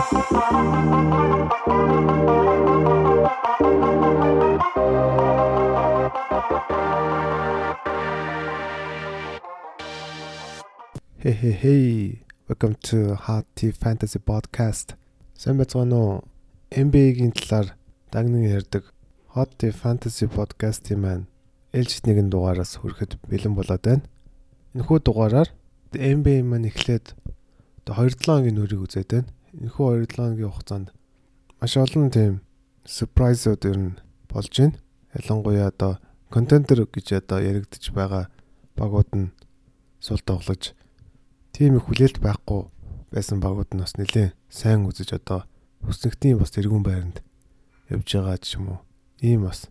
Hey hey hey. Welcome to Hot Tea Fantasy Podcast. Сайн байцгаана уу? NBA-гийн талаар дагнан ярьдаг Hot Tea Fantasy Podcast-ийн маань ээлжид нэгэн дугаараас хүрэхэд бэлэн болоод байна. Энэхүү дугаараар NBA маань эхлээд одоо 2-7 хоногийн нүрийг үзээд байна. Энэхүү 2-7 хоногийн хугацаанд маш олон тийм surprise-ууд ер нь болж байна. Ялангуяа одоо контентер гэж одоо яригдчих байгаа багууд нь сул тоглож тийм их хүлээлт байхгүй байсан багууд нь бас нэлээд сайн үзэж одоо хүснэгтийн бас тэргүүн байранд явж байгаа ч юм уу. Ийм бас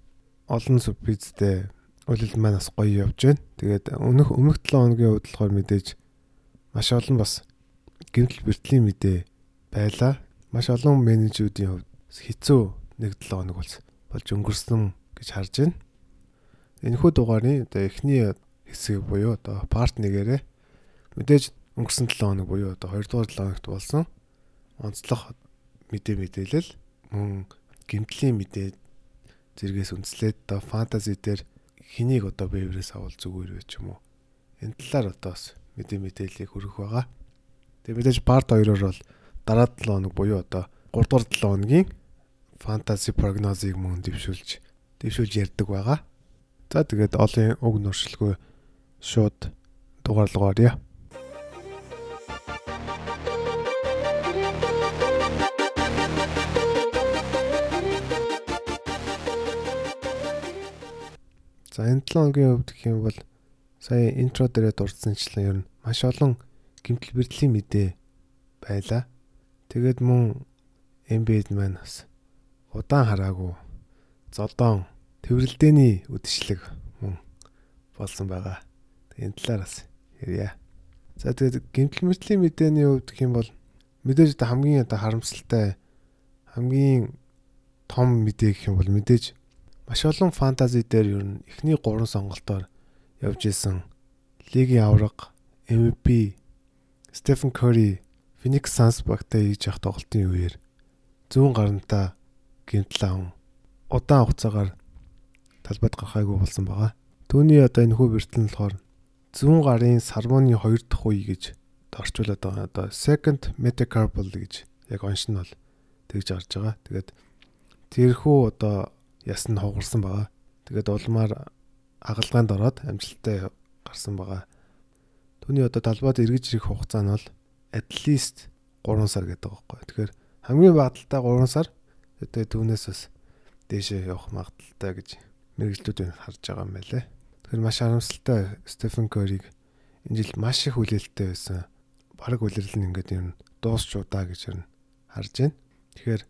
олон сюрпризтэй үлэл маань бас гоё явж байна. Тэгээд өмнөх өмнөх 7 хоногийн хувьд болохоор мэдээж маш олон бас гэмтэл бэртлийн мэдээ байлаа. Маш олон менежүүдийн хувьд хэцүү нэг 7 хоног болж болж өнгөрсөн гэж харж байна. Энэхүү дугаарын одоо эхний хэсэг буюу одоо парт нэгээрээ мэдээж өнгөрсөн 7 хоног буюу одоо 2 дугаар 7 хоногт болсон онцлог мэдээ мэдээлэл мөн гимтлийн мэдээ зэргээс үндэслээд одоо фэнтези дээр хэнийг одоо бэврээс авал зүгээр вэ ч юм уу. Энэ талаар одоо бас мэдээ мэдээллийг хүргэх байгаа. Тэгээ мэдээж парт 2-оор бол дараа 7 хоног буюу одоо 3 дугаар 7 хоногийн фэнтези прогнозыг мөн дэвшүүлж дэвшүүлж ярьдаг байгаа. За тэгээд олон уг нуршилгүй шууд дугаарлуугаар яа. За энэ 7 хоногийн хувьд гэх юм бол сая интро дээрээ дурдсанчлан ер нь маш олон гимтэл бэрдлийн мэдээ байла. Тэгээд мөн MB-д маань бас удаан хараагүй зодон төврөлдөөний үдшилэг мөн болсон байгаа. Энэ талаар бас ярья. За тэгээд гимтэл бэрдлийн мэдээний хувьд гэх юм бол мэдээж одоо хамгийн одоо харамсалтай хамгийн том мэдээ гэх юм бол мэдээж маш олон фэнтези дээр ер нь эхний 3 сонголтоор явж исэн лигийн авраг MVP Стефен Curry Phoenix Suns багтаа хийж явах тоглолтын үеэр зүүн гарантаа гинтлээ удаан хугацаагаар талбайд гарахаагүй болсон байгаа. Түүний одоо энэ хүү бэртэл нь болохоор зүүн гарын сармоны 2 дахь үе гэж орчуулад байгаа. Одоо second metacarpal гэж яг онш нь бол тэгж гарч байгаа. Тэгээд тэрхүү одоо яс нь хугарсан байгаа. Тэгээд улмаар агалгаанд ороод амжилттай гарсан байгаа. Түүний одоо талбайд эргэж ирэх хугацаа нь бол at least 3 сар гэдэг байхгүй. Тэгэхээр хамгийн багадaltaй 3 сар тэгээд түүнээс бас дээшээ явах магадaltaй гэж мэрэгжлүүд харж байгаа юм байлээ. Тэгэхээр маш харамсалтай Стефен Кориг энэ жил маш их хүлээлттэй байсан. Бараг үлрэл нь ингээд юм дуусч удаа гэж харж байна. Тэгэхээр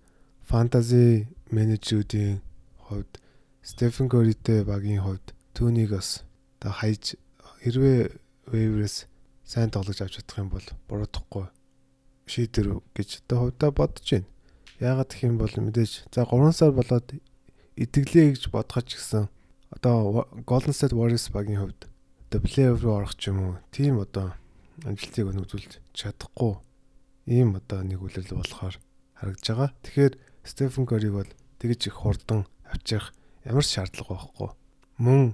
фэнтези менежерүүдийн хувьд Стефен Коритэй багийн хувьд түүнийг бас та хайж хэрвээ вейврээс сайн тоглож авч чадах юм бол буруудахгүй шийдэр гэж одоо хувьдаа бодож байна. Яагаад гэх юм бол мэдээж за 3 сар болоод итгэлээ гэж бодгоч гисэн одоо Golden State Warriors багийн хувьд одоо плей-офф руу орох ч юм уу тийм одоо амжилтыг өнөглүүлж чадахгүй ийм одоо нэг үлрэл болохоор харагдж байгаа. Тэгэхээр Стефен Кориг бол тэгж их хурдан авчрах ямар ч шаардлага байхгүй. Мөн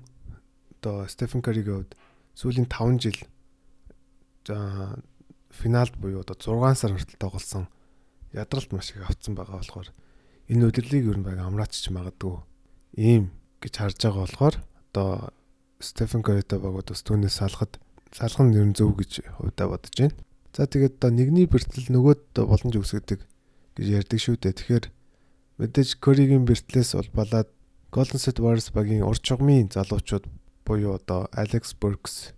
одоо Стефен Каригийн хувьд сүүлийн 5 жил финалд буюу одоо 6 сар хүртэл тоглосон ядралт маш их авцсан байгаа болохоор энэ өдрлийг ер нь баг амраачч магадгүй ийм гэж харж байгаа болохоор одоо Стефен Каритай багууд бас түүнээс салахад салах нь ер нь зөв гэж хувьдаа бодож байна. За тэгээд одоо нэгний бэртэл нөгөөд боломж үүсгэдэг гэж ярьдаг шүү дээ. Тэгэхээр Мэдээж Коригийн бэртлээс улбалаад Golden State Warriors багийн урд чугмын залуучууд буюу одоо Alex Burks,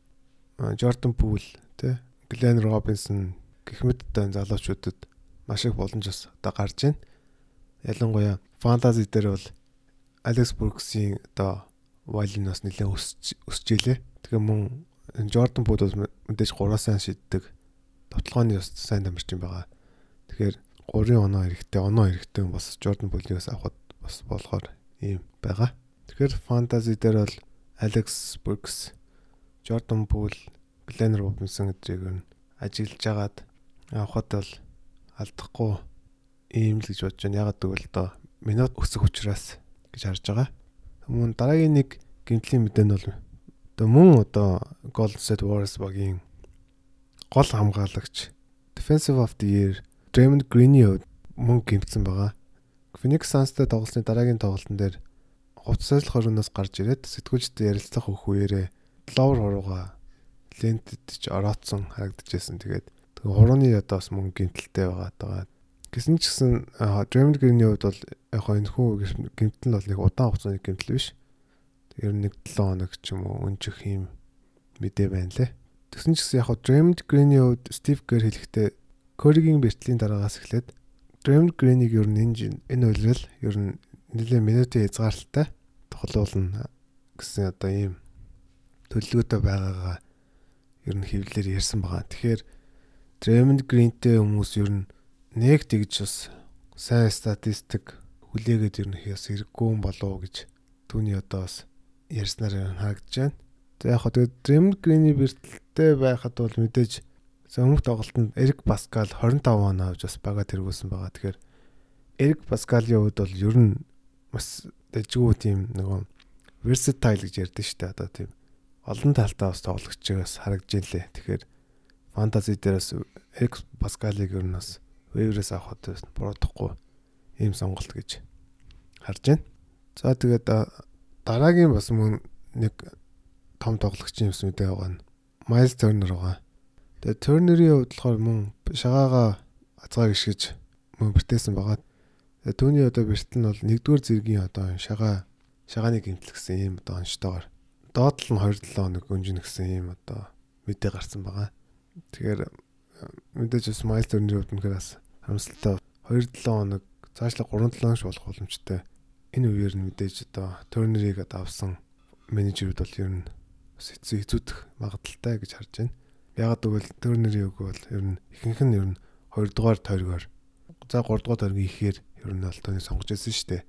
Jordan Poole, тэ Glenn Robinson гэх мэт одоо залуучуудад маш их боломж бас одоо гарч байна. Ялангуяа фэнтези дээр бол Alex Burks-ийн одоо вайлын бас нэлээд өсч өсч илээ. Тэгээ мөн Jordan Poole бас мэдээж 3 сайн шиддэг. Тоглооны бас сайн дамжиж байгаа. Тэгэхээр 3 оноо эрэхтэй оноо эрэхтэй бас Jordan Poole-ээс авахд бас болохоор ийм байгаа. Тэгэхээр фэнтези дээр бол Alex Burks, Jordan Poole, Glenn Robinson гэдрийг нь ажиглаж агаад авахд бол алдахгүй ийм л гэж бодож байна. Ягаад гэвэл одоо минут өсөх учраас гэж харж байгаа. Мөн дараагийн нэг гэмтлийн мэдээ нь бол одоо мөн одоо Golden State Warriors багийн гол хамгаалагч Defensive of the Year Draymond Green-ийн мөн гэмтсэн байгаа. Phoenix Suns-тай тоглосны дараагийн тоглолтын дээр хувцас хоригноос гарч ирээд сэтгүүлчтэй ярилцлах өгөх үеэрээ ловер хурууга лентед ч ороодсон харагдчихсэн. Тэгээд тэгээ хурууны одоо бас мөн гэмтэлтэй байгаа даа. Гэсэн ч гэсэн Draymond Green-ийн хувьд бол яг хоо энэ хүү гэмтэл нь бол нэг удаан хугацааны гэмтэл биш. Ер нь нэг 7 хоног ч юм уу өнжих юм мэдээ байна лээ. Тэгсэн ч гэсэн яг хоо Draymond Green-ийн хувьд Steve Kerr хэлэхдээ Curry-гийн бэртлийн дараагаас эхлээд Draymond Green-ийг ер нь энэ энэ үйлрэл ер нь нэлээд минутын хязгаарлалтай тоглуулна гэсэн одоо ийм төлөвлөгөөтэй байгаагаа ер нь хэвлэлээр ярьсан байгаа. Тэгэхээр Draymond Green-тэй хүмүүс ер нь нэг тэгж бас сайн статистик хүлээгээд ер нь хийс хэрэггүй юм болов гэж түүний одоо бас ярьснаар харагдаж байна. За яг хөө тэгээд Draymond Green-ий бэртэлтэй байхад бол мэдээж өмнөх тоглолтод Эрик Паскал 25 он авч бас бага тэргүүлсэн байгаа. Тэгэхээр Эрик Паскалийн хувьд бол ер нь бас дэжгүй тийм нөгөө versatile гэж ярьдэн шүү дээ. Одоо тийм олон талтай бас тоглогч байгаас харагдж илээ. Тэгэхээр фэнтези дээрээс Эрик Паскалыг ер нь бас вейврээс авахд буруудахгүй ийм сонголт гэж харж байна. За тэгээд дараагийн бас мөн нэг том тоглогчийн юмс мэдээ байгаа нь Miles Turner байгаа. Тэгээд Turner-ийн хувьд болохоор мөн шагаага азгаа гიშгэж мөн бэртээсэн байгаа. Түүний одоо бэртэл нь бол нэгдүгээр зэргийн одоо шагаа шагааны гэмтэл гэсэн ийм одоо онцтойгоор доотлол нь 27 хоног өнжинэ гэсэн ийм одоо мэдээ гарсан байгаа. Тэгэхээр мэдээж бас Miles Turner-ийн хувьд үнэхээр бас харамсалтай 2-7 хоног цаашлаа 3-7 хоног болох боломжтой. Энэ үеэр нь мэдээж одоо Turner-ийг одоо авсан менежерүүд бол ер нь бас хэцүү хэцүүдэх магадaltaй гэж харж байна. Ягаад гэвэл Turner-ийн үг бол ер нь ихэнх нь ер нь 2 дугаар тойргоор за 3 дугаар тойргийн ихээр ер нь бол тооны сонгож байсан шүү дээ.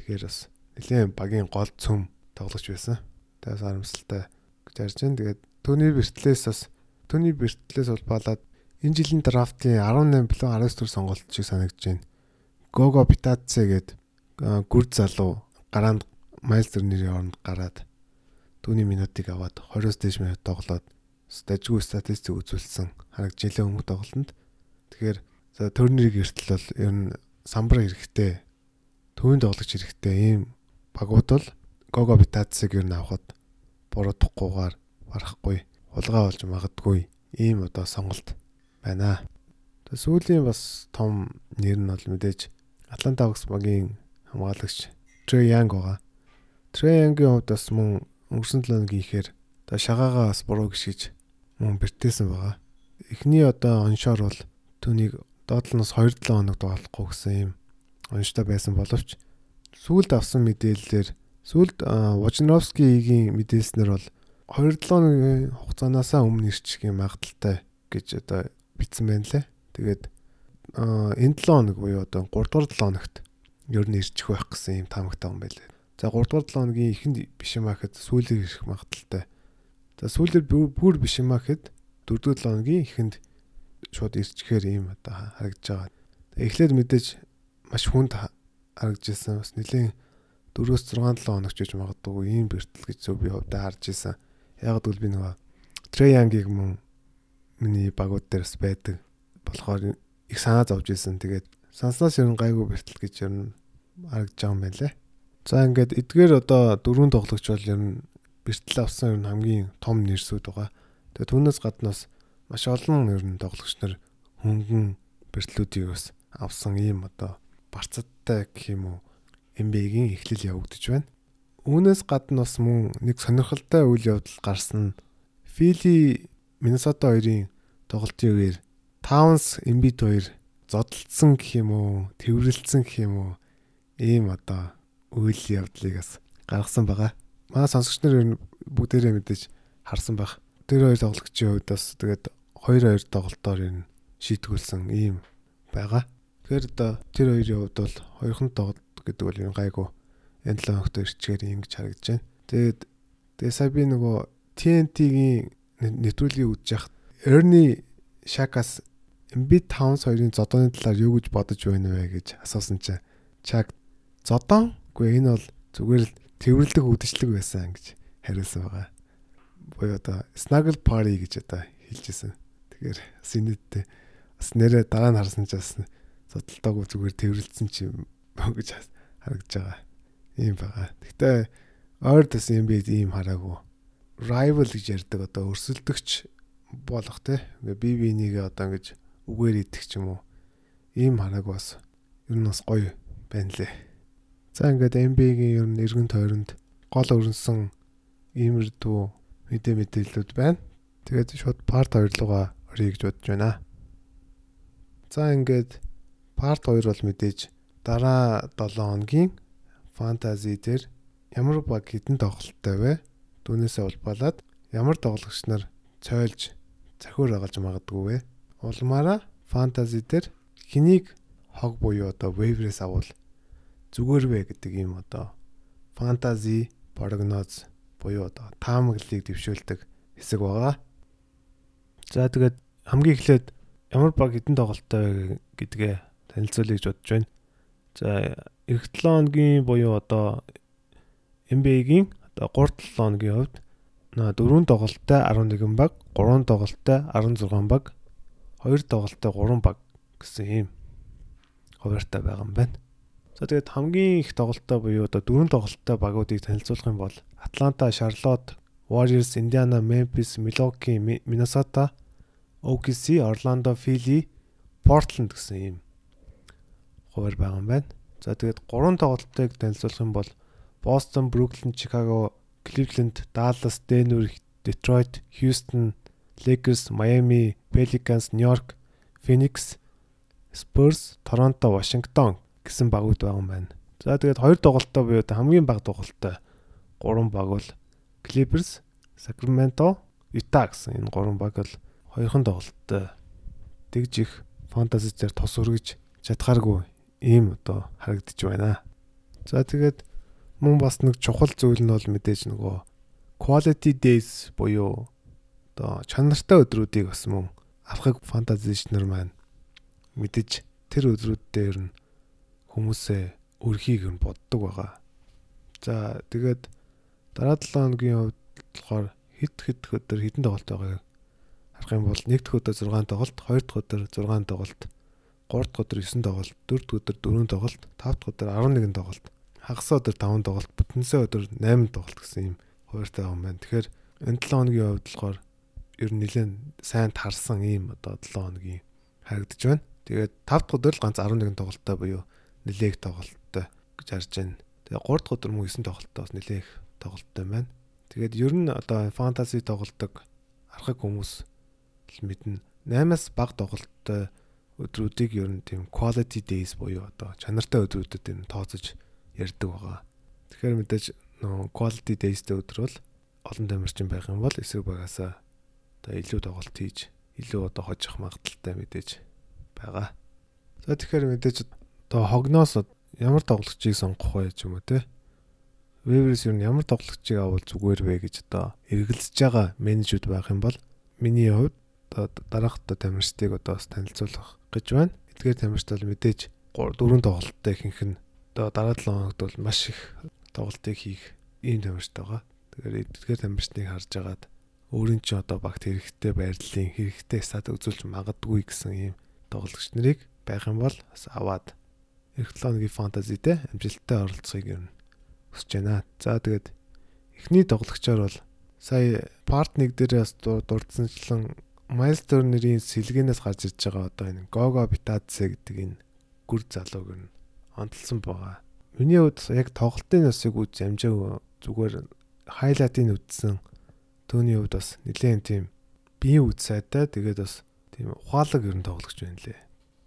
Тэгэхээр бас нэлийн багийн гол цөм тоглож байсан. Тэгээс харамсалтай гэж харж байна. Тэгээд түүний бэртлээс бас түүний бэртлээс улбалаад энэ жилийн драфтын 18 плюс 19 төр сонголт шиг санагдаж байна. Гого Питаце гээд гүр залуу гараанд Майлстер нэрийн оронд гараад түүний минутыг аваад 20-с дээш минут тоглоод стажгүй статистик үзүүлсэн харагдж илээ өмнөх тоглолтод. Тэгэхээр за турнирыг эртэл бол ер нь самбар хэрэгтэй. Төвийн тоглогч хэрэгтэй. Ийм багууд бол Гого Питацыг ер нь авахд буруудахгүйгээр барахгүй улгаа болж магадгүй ийм одоо сонголт байна. Сүүлийн бас том нэр нь бол мэдээж Атланта Хокс багийн хамгаалагч Трей Янг байгаа. Трей Янгийн хувьд бас мөн өнгөрсөн 7 өдрийн ихээр одоо шагаагаа бас буруу гიშгэж мөн бэртээсэн байгаа. Эхний одоо оншоор бол түүнийг доотлоноос 2-7 хоног доолохгүй гэсэн юм онцтой байсан боловч сүүлд авсан мэдээллээр сүүлд Вожновскигийн мэдээлснээр бол 2-7 хоногийн хугацаанаасаа өмнө ирчих юм магадaltaй гэж одоо битсэн байна лээ. Тэгээд энэ 7 хоног буюу одоо 3 дугаар 7 хоногт ер нь ирчих байх гэсэн юм таамагтай юм байлээ. За 3 дугаар 7 хоногийн ихэнд биш юм ахэд сүүлээр ирэх магадaltaй. За сүүлээр бүр биш юм ахэд 4 дугаар 7 хоногийн ихэнд шууд ирчихээр ийм одоо харагдаж байгаа. Эхлээд мэдээж маш хүнд харагдж ирсэн. Бас нэлийн 4-өөс 6 7 хоног ч гэж магадгүй ийм бэртэл гэж зөв би хувьдаа харж ирсэн. Яг гэвэл би нөгөө Треянгийг мөн миний багууд дээрс байдаг болохоор их санаа зовж ирсэн. Тэгээд санснаас ер нь гайгүй бэртэл гэж ер нь харагдж байгаа юм байна лээ. За ингээд эдгээр одоо дөрвөн тоглогч бол ер нь бэртэл авсан ер нь хамгийн том нэрсүүд байгаа. Тэгээд түүнээс гаднаас маш олон ер нь тоглогч нар хөнгөн бэртлүүдийг бас авсан ийм одоо барцадтай гэх юм уу NBA-гийн эхлэл явагдаж байна. Үүнээс гадна бас мөн нэг сонирхолтой үйл явдал гарсан. Фили Миннесота хоёрын тоглолтын үеэр Towns Embiid хоёр зодтолцсон гэх юм уу, тэрвэрлсэн гэх юм уу ийм одоо үйл явдлыг бас гаргасан байгаа. Манай сонсогч нар бүгдээрээ мэдээж харсан байх. Тэр хоёр тоглогчийн хувьд бас тэгээд 2-2 тоглолтоор энэ шийтгүүлсэн ийм байгаа. Тэгэхээр одоо тэр хоёрын хувьд бол хоёрхан тоглолт гэдэг бол энэ гайгүй энэ 7 хоногт ирчгээр ингэж харагдаж байна. Тэгээд тэгээ сая би нөгөө TNT-гийн нэвтрүүлгийг үзэж яхад Ernie Shaka-с Embiid Towns хоёрын зодооны талаар юу гэж бодож байна вэ гэж асуусан чинь Чак зодоонгүй энэ бол зүгээр л тэрвэрлэг үдшилэг байсан гэж хариулсан байгаа. Буюу одоо Snuggle Party гэж одоо хэлжсэн. Тэгэхээр бас инээдтэй бас нэрээ дараа нь харсан ч бас зодтолтоогүй зүгээр тэрвэрлсэн ч юм гэж харагдаж байгаа. Ийм байгаа. Гэхдээ юм би ийм хараагүй. Rival гэж ярьдаг одоо өрсөлдөгч болох те. Ингээ би бинийгээ одоо ингэж үгээр идэх ч юм уу. Ийм хараагүй бас ер нь бас гоё байна лээ. За ингээд NBA-гийн ер нь эргэн тойронд гол өрнсөн иймэрдүү мэдээ мэдээллүүд байна. Тэгээд шууд part 2 руугаа оръё гэж бодож байна. За ингээд part 2 бол мэдээж дараа 7 хоногийн фэнтези дээр ямар баг хідэн тоглолттой вэ? Түүнээсээ улбалаад ямар тоглогч нар цойлж захиур агалж магадгүй вэ? Улмаараа фэнтези дээр хэнийг хог буюу одоо waiver-ээс авал зүгээр вэ гэдэг ийм одоо фэнтези прогноз буюу одоо таамаглалыг дэвшүүлдэг хэсэг байгаа. За тэгээд хамгийн эхлээд ямар баг хідэн тоглолттой гэдгээ танилцуулъя гэж бодож байна. За эх 7 хоногийн буюу одоо NBA-гийн одоо 3 7 хоногийн хувьд дөрвөн тоглолттой 11 баг, 3 тоглолттой 16 баг, 2 тоглолттой 3 баг гэсэн ийм хуваартай байгаа юм байна. За тэгээд хамгийн их тоглолттой буюу одоо дөрвөн тоглолттой багуудыг танилцуулах юм бол Атланта, Шарлотт, Warriors, Indiana, Memphis, Milwaukee, Minnesota, OKC, Orlando, Philly, Portland гэсэн ийм хуваар байгаа юм байна. За тэгээд гурван тоглолтыг танилцуулах юм бол Boston, Brooklyn, Chicago, Cleveland, Dallas, Denver, Detroit, Houston, Lakers, Miami, Pelicans, New York, Phoenix, Spurs, Toronto, Washington гэсэн багууд байгаа юм байна. За тэгээд хоёр тоглолттой буюу хамгийн бага тоглолттой гурван баг бол Clippers, Sacramento, Utah гэсэн энэ гурван баг бол хоёрхан тоглолттой тэгж их фэнтези дээр тос өргөж чадхааргүй ийм одоо харагдаж байна. За тэгээд мөн бас нэг чухал зүйл нь бол мэдээж нөгөө quality days буюу одоо чанартай өдрүүдийг бас мөн авахыг фантазичнер маань мэдэж тэр өдрүүд дээр нь хүмүүсээ өрхийг нь боддог байгаа. За тэгээд дараа 7 хоногийн хувьд болохоор хэд хэд өдөр хэдэн тоглолт байгааг харах юм бол нэг дэх өдөр 6 тоглолт, хоёр дахь өдөр 6 тоглолт, гурав дахь өдөр 9 тоглолт, дөрөв дэх өдөр 4 тоглолт, тав дахь өдөр 11 тоглолт, хагас өдөр 5 тоглолт, бүтэнсээ өдөр 8 тоглолт гэсэн юм хуваартай юм байна. Тэгэхээр энэ 7 хоногийн хувьд болохоор ер нь нэлээд сайн тарсан ийм одоо 7 хоногийн харагдаж байна. Тэгээд 5 дахь өдөр л ганц 11 тоглолттой буюу нэлээх тоглолттой гэж харж байна. Тэгээ 3 дахь өдөр мөн 9 тоглолттой бас нэлээх тоглолттой байна. Тэгээд ер нь одоо фэнтези тоглолдог архаг хүмүүс л мэднэ. 8-аас бага тоглолттой өдрүүдийг ер нь тийм quality days буюу одоо чанартай өдрүүдэд энэ тооцож ярьдаг байгаа. Тэгэхээр мэдээж нөө quality days-тэй өдөр бол олон тамирчин байх юм бол эсрэг багасаа одоо илүү тоглолт хийж илүү одоо хожих магадaltaй мэдээж байгаа. За тэгэхээр мэдээж одоо хогноос ямар тоглогчийг сонгох вэ ч юм уу те. Weavers юу ямар тоглогчийг авал зүгээр вэ гэж одоо эргэлзэж байгаа менежүүд байх юм бол миний хувьд одоо дараах одоо тамирчдыг одоо бас танилцуулах гэж байна. Эдгээр тамирчд бол мэдээж дөрөв тоглолттой ихэнх нь одоо дараа 7 хоногт бол маш их тоглолтыг хийх ийм тамирчд байгаа. Тэгэхээр эдгээр тамирчдыг харж агаад өөрийн ч одоо багт хэрэгтэй байрлалын хэрэгтэй стат үзүүлж магадгүй гэсэн ийм тоглогч нарыг байх юм бол бас аваад эх 7 хоногийн фэнтезитэй амжилттай оролцохыг юм хүсэж байна. За тэгээд эхний тоглогчоор бол сая парт 1 дээр бас дурдсанчлан Miles Turner-ийн сэлгэнээс гарч ирж байгаа одоо энэ Gogo Bitadze гэдэг энэ гүр залууг нь онцлсан байгаа. Миний хувьд яг тоглолтын насыг үз амжааг зүгээр хайлайтыг үзсэн. Төвний хувьд бас нэлээд тийм биеийн үз сайтай тэгээд бас тийм ухаалаг ер нь тоглогч байна лээ.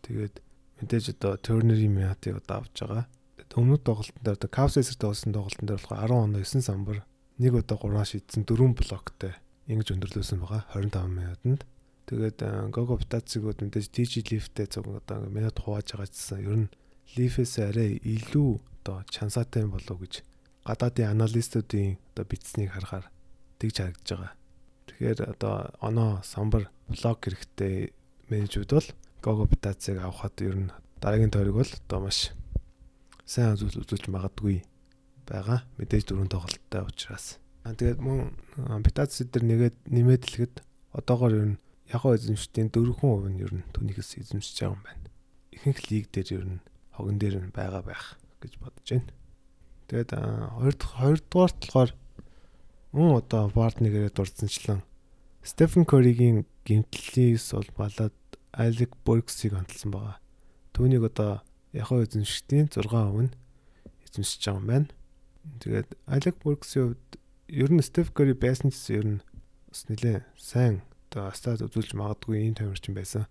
Тэгээд мэдээж одоо Turner-ийн Miata-ыг одоо авч байгаа. Өмнөд тоглолтын дээр одоо Cavs-ээс тоглосон тоглолтын дээр болохоор 10 оноо 9 самбар, нэг удаа 3 шийдсэн 4 блоктой ингэж өндөрлөөсөн байгаа 25 минутанд. Тэгээд Gogo Bitazzi-гууд мэдээж TG Leaf-тэй зөв одоо минут хувааж байгаа гэсэн. Ер нь Leaf-ээс арай илүү одоо чансаатай болов гэж гадаадын аналистуудын одоо бичснийг харахаар тэгж харагдаж байгаа. Тэгэхээр одоо оноо самбар блок хэрэгтэй менежүүд бол Гого Питацыг авахад ер нь дараагийн тойрог бол одоо маш сайн үзүүл үзүүлж магадгүй байгаа. Мэдээж дөрөв тоглолттой учраас. Аа тэгээд мөн Питац дээр нэгээд нэмээд хэлэхэд одоогоор ер нь ягоо эзэмшдийн 4% нь ер нь түүнийгээс эзэмшиж байгаа юм байна. Ихэнх лиг дээр ер нь хогон дээр нь байгаа байх гэж бодож байна. Тэгээд хоёр дахь хоёр дугаарт болохоор мөн одоо Бартнигээрээ дурдсанчлан Стефен Коригийн гимтлээс бол балаад Алек Боргсыг хандлсан байгаа. Түүнийг одоо яхаа эзэмшигтийн 6% нь эзэмшиж байгаа юм байна. Тэгээд Алек Боргсийн хувьд ер нь Стеф Кори байсан ч ер нь бас нэлээ сайн одоо стат үзүүлж магадгүй ийм тамирчин байсан.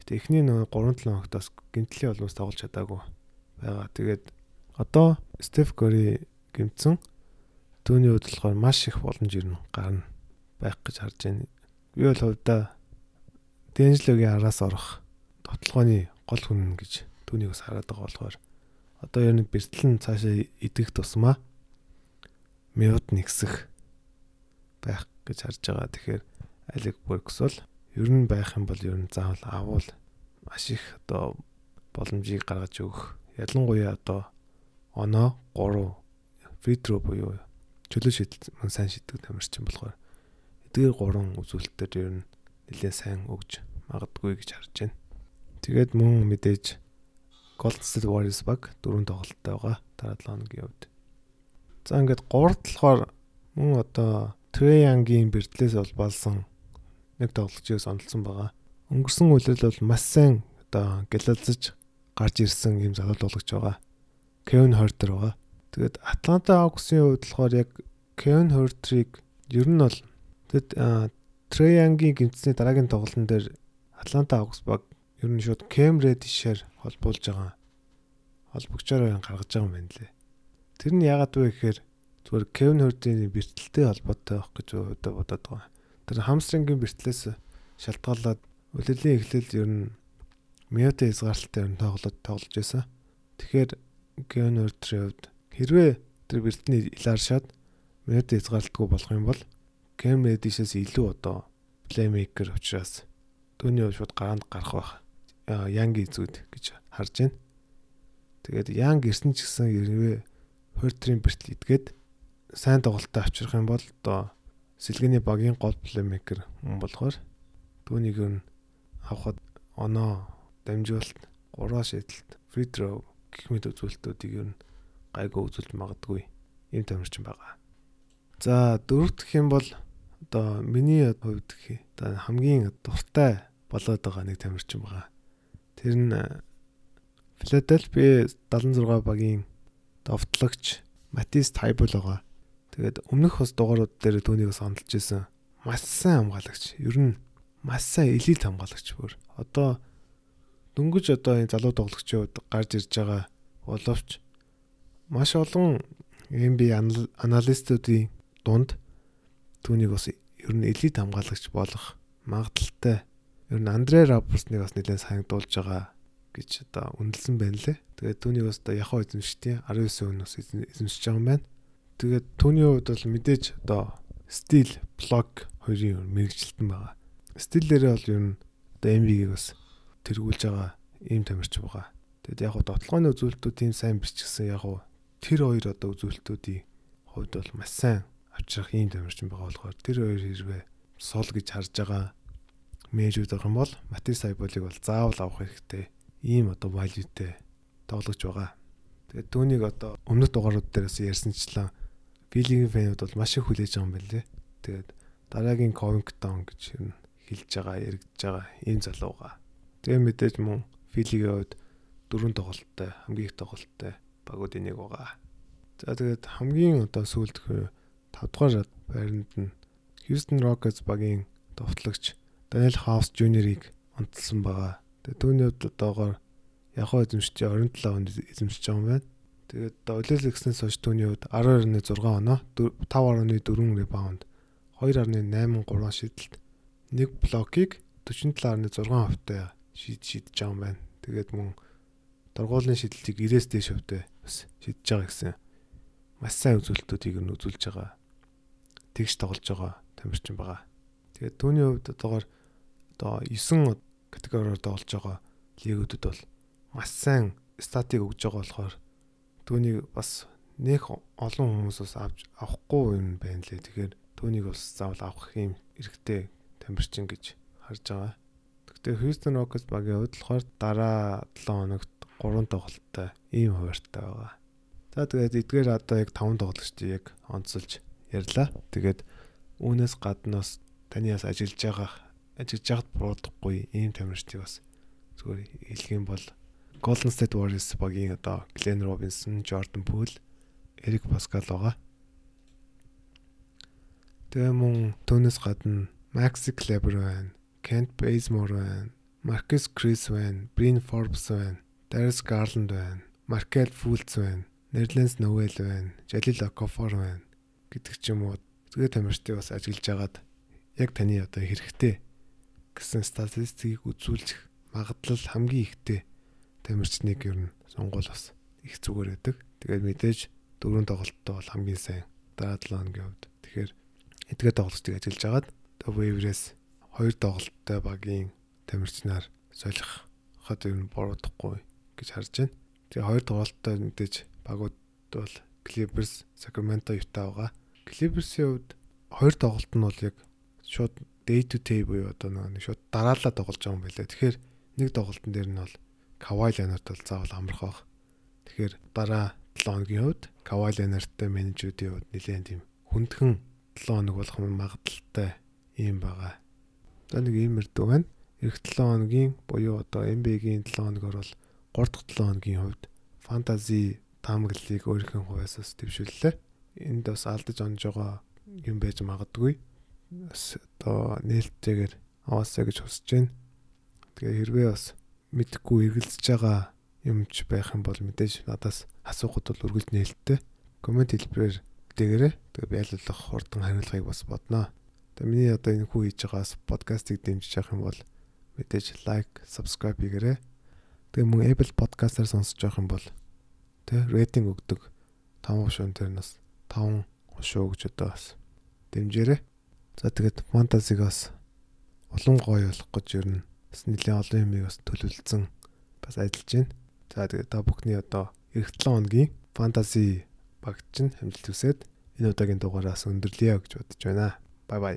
Гэтэ эхний нэг 3-7 хоногтоос гимтлийн олмоос тоглож чадаагүй байгаа. Тэгээд одоо Стеф Кори гимтсэн түүний болохоор маш их боломж ирнэ гарна байх гэж харж байна. Би бол хувьдаа Дэнжлогийн араас орох тоглооны гол хүн гэж түүнийг бас хараад байгаа болохоор одоо ер нь бэртлэн цаашаа идэх тусмаа минут нэгсэх байх гэж харж байгаа. Тэгэхээр Алек Буркс бол ер нь байх юм бол ер нь заавал авал маш их одоо боломжийг гаргаж өгөх. Ялангуяа одоо оноо 3 фритро буюу чөлөө шийдэл мөн сайн шийддэг тамирчин болохоор эдгээр гурван үзүүлэлтээр ер нь нэлээд сайн өгж магадгүй гэж харж байна. Тэгээд мөн мэдээж Golden State Warriors баг дөрөв тоглолттой байгаа дараа 7 хоногийн хувьд. За ингээд гуравт болохоор мөн одоо Trey Young-ийн бэртлээс бол болсон нэг тоглолчоос онцлсон байгаа. Өнгөрсөн үеэл бол маш сайн одоо гэлэлцэж гарч ирсэн юм залуу тоглогч байгаа. Kevin Huerter байгаа. Тэгээд Atlanta Hawks-ийн хувьд болохоор яг Kevin Huerter-ыг ер нь бол Тэгэд Трей Янгийн гимтсний дараагийн тоглолтын дээр Атланта Хawks баг ер нь шууд Cam Reddish-ээр холбуулж байгаа. Холбогчоор гаргаж байгаа юм байна лээ. Тэр нь яагаад вэ гэхээр зүгээр Kevin Hurt-ийн бэртэлтэй холбоотой байх гэж бодоод байгаа. Тэр хамстрингийн бэртлээс шалтгаалаад үлрэлийн эхлэл ер нь Мьюта хязгаарлалтай ер нь тоглоод тоглож байсан. Тэгэхээр Kevin Hurt-ийн хувьд хэрвээ тэр бэртний илааршаад Мьюта хязгаарлалтгүй болох юм бол Cam Reddish-ээс илүү одоо playmaker учраас түүний шууд гараанд гарах байх. Young эзүүд гэж харж байна. Тэгээд Young ирсэн ч гэсэн хэрвээ Хойтрийн бэртэл идгээд сайн тоглолттой авчрах юм бол одоо сэлгэний багийн гол плеймейкер болохоор түүнийг нь авахд оноо дамжуулалт, гураа шийдэлт, фри throw гэх мэт үзүүлэлтүүдийг нь гайгүй үзүүлж магадгүй юм тамирчин байгаа. За дөрөвт гэх юм бол одоо миний хувьд одоо хамгийн дуртай болоод байгаа нэг тамирчин байгаа. Тэр нь Philadelphia 76 багийн довтлогч Матис Тайбл байгаа. Тэгээд өмнөх бас дугаарууд дээр түүнийг сонлж исэн. Маш сайн хамгаалагч. Ер нь маш сайн элит хамгаалагч бүр. Одоо дөнгөж одоо энэ залуу тоглогчийн хувьд гарч ирж байгаа боловч маш олон NBA аналистуудын дунд түүнийг бас ер нь элит хамгаалагч болох магадaltaй. Ер нь Андре Робертсныг бас нэлээд сангадуулж байгаа гэж одоо үнэлсэн байна лээ. Тэгээд түүнийг бас одоо яхаа эзэмшдیں۔ 19 хүн бас эзэмшиж байгаа юм байна. Тэгээд түүний хувьд бол мэдээж одоо стил, блок хоёрын мэрэгчлэлтэн байгаа. Стиллэрээ бол ер нь одоо MV-ийг бас тэргүүлж байгаа ийм тамирч байгаа. Тэгэд яг хуу дотлооны үзүүлэлтүүд тийм сайн бичсэн яг хуу тэр хоёр одоо үзүүлэлтүүдийн хувьд бол маш сайн авчрах ийм тамирчин байгаа болохоор тэр хоёр хэрвээ сул гэж харж байгаа мэйжүүд авах юм бол Матис Сайболыг бол заавал авах хэрэгтэй. Ийм одоо валютэй тоглож байгаа. Тэгээд түүнийг одоо өмнөх дугаарууд дээрээс ярьсанчлан Филигийн фэнүүд бол маш их хүлээж байгаа юм байна лээ. Тэгээд дараагийн Covington гэж хэлж байгаа, яригдж байгаа ийм залуу байгаа. Тэгээ мэдээж мөн Филигийн хувьд дөрөв тоглолттой, хамгийн их тоглолттой багуудын нэг байгаа. За тэгээд хамгийн одоо сүүлдэх 5 дугаар байранд нь Houston Rockets багийн товтлогч Daniel House Jr-ыг онцлсан байгаа. Тэгээ түүний хувьд одоогоор Яхоо эзэмшиж 27 онд эзэмшиж байгаа юм байна. Тэгээд Олел гиснээс хойш түүний хувьд 12.6 оноо 5.4 ребаунд 2.83 шидэлт нэг блокийг 47.6 хувьтай шийдэж байгаа юм байна. Тэгээд мөн дургуулын шидэлтийг 90-с дээш хувьтай бас шийдэж байгаа гэсэн маш сайн үзүүлэлтүүдийг нь үзүүлж байгаа тэгш тоглож байгаа тамирчин байгаа. Тэгээд түүний хувьд одоогоор одоо 9 категориор тоглож байгаа лигүүдүүд бол маш сайн статик өгж байгаа болохоор түүнийг бас нэх олон хүмүүс бас авч авахгүй юм байна лээ. Тэгэхээр түүнийг бас заавал авах юм эрхтэй тамирчин гэж харж байгаа. Гэхдээ Houston Rockets багийн хувьд болохоор дараа 7 хоногт 3 тоглолттой ийм хуваартай байгаа. За тэгээд эдгээр одоо яг 5 тоглогчдыг яг онцолж ярьлаа. Тэгээд үүнээс гаднаас таны бас ажиллаж байгаа ажиллаж байгаад буруудахгүй ийм тамирчдыг бас зүгээр юм бол Golden State Warriors багийн одоо Glenn Robinson, Jordan Poole Эрик Паскал байгаа. Тэгээ мөн түүнээс гадна Maxi Kleber байна, Kent Bazemore байна, Marcus Chris байна, Bryn Forbes байна, Darius Garland байна, Markel Fultz байна, Nerlens Noel байна, Jalil Okafor байна гэдэг ч юм уу. Тэгээ тамирчдыг бас ажиллаж агаад яг таны одоо хэрэгтэй гэсэн статистикийг үзүүлэх магадлал хамгийн ихтэй тамирчныг ер нь сонгуул бас их зүгээр байдаг. Тэгээд мэдээж дөрөв тоглолттой бол хамгийн сайн дараа 7 хоногийн хувьд. Тэгэхээр эдгээр тоглолтыг ажиллаж агаад waiver-ээс хоёр тоглолттой багийн тамирчнаар солих хад ер нь буруудахгүй гэж харж байна. Тэгээ хоёр тоглолттой мэдээж багууд бол Clippers, Sacramento, Utah байгаа. Clippers-ийн хувьд хоёр тоглолт нь бол яг шууд day to day буюу одоо нэг шууд дараалал тоглож байгаа юм байлаа. Тэгэхээр нэг тоглолтын дээр нь бол Kawhi Leonard бол заавал амрах баг. Тэгэхээр дараа 7 хоногийн хувьд Kawhi Leonard-тай менежүүдийн хувьд нэлээд тийм хүндхэн 7 хоног болох магадaltaй юм байгаа. За нэг ийм мэрдүү байна. Эх 7 хоногийн буюу одоо NBA-гийн 7 хоногор бол 3 дахь 7 хоногийн хувьд фэнтези таамаглалыг өөрийнхөө хувьас бас дэвшүүллээ. Энд бас алдаж онж байгаа юм байж магадгүй. Бас одоо нээлттэйгээр аваасаа гэж хүсэж байна. Тэгээ хэрвээ бас мэдхгүй эргэлзэж байгаа юмч байх юм бол мэдээж надаас асуухад бол үргэлж нээлттэй. Коммент хэлбэрээр дээгээрээ тэгээ биелүүлэх хурдан хариулгыг бас бодноо. Тэгээ миний одоо энэ хүү хийж байгаас подкастыг дэмжиж явах юм бол мэдээж лайк, subscribe хийгээрэй. Тэгээ мөн Apple podcast-аар сонсож явах юм бол тэ рейтинг өгдөг 5 шуун дээр нас 5 шуу гэж одоо бас дэмжээрэй. За тэгээд фантазиг бас улам гоё болох гэж ер нь бас нэлээд олон юмыг бас төлөвлөсөн бас ажиллаж байна. За тэгээд та бүхний одоо эх 7 хоногийн фэнтези багт чинь хамжилт үсээд энэ удаагийн дугаараас өндөрлөё гэж бодож байна. Бай бай.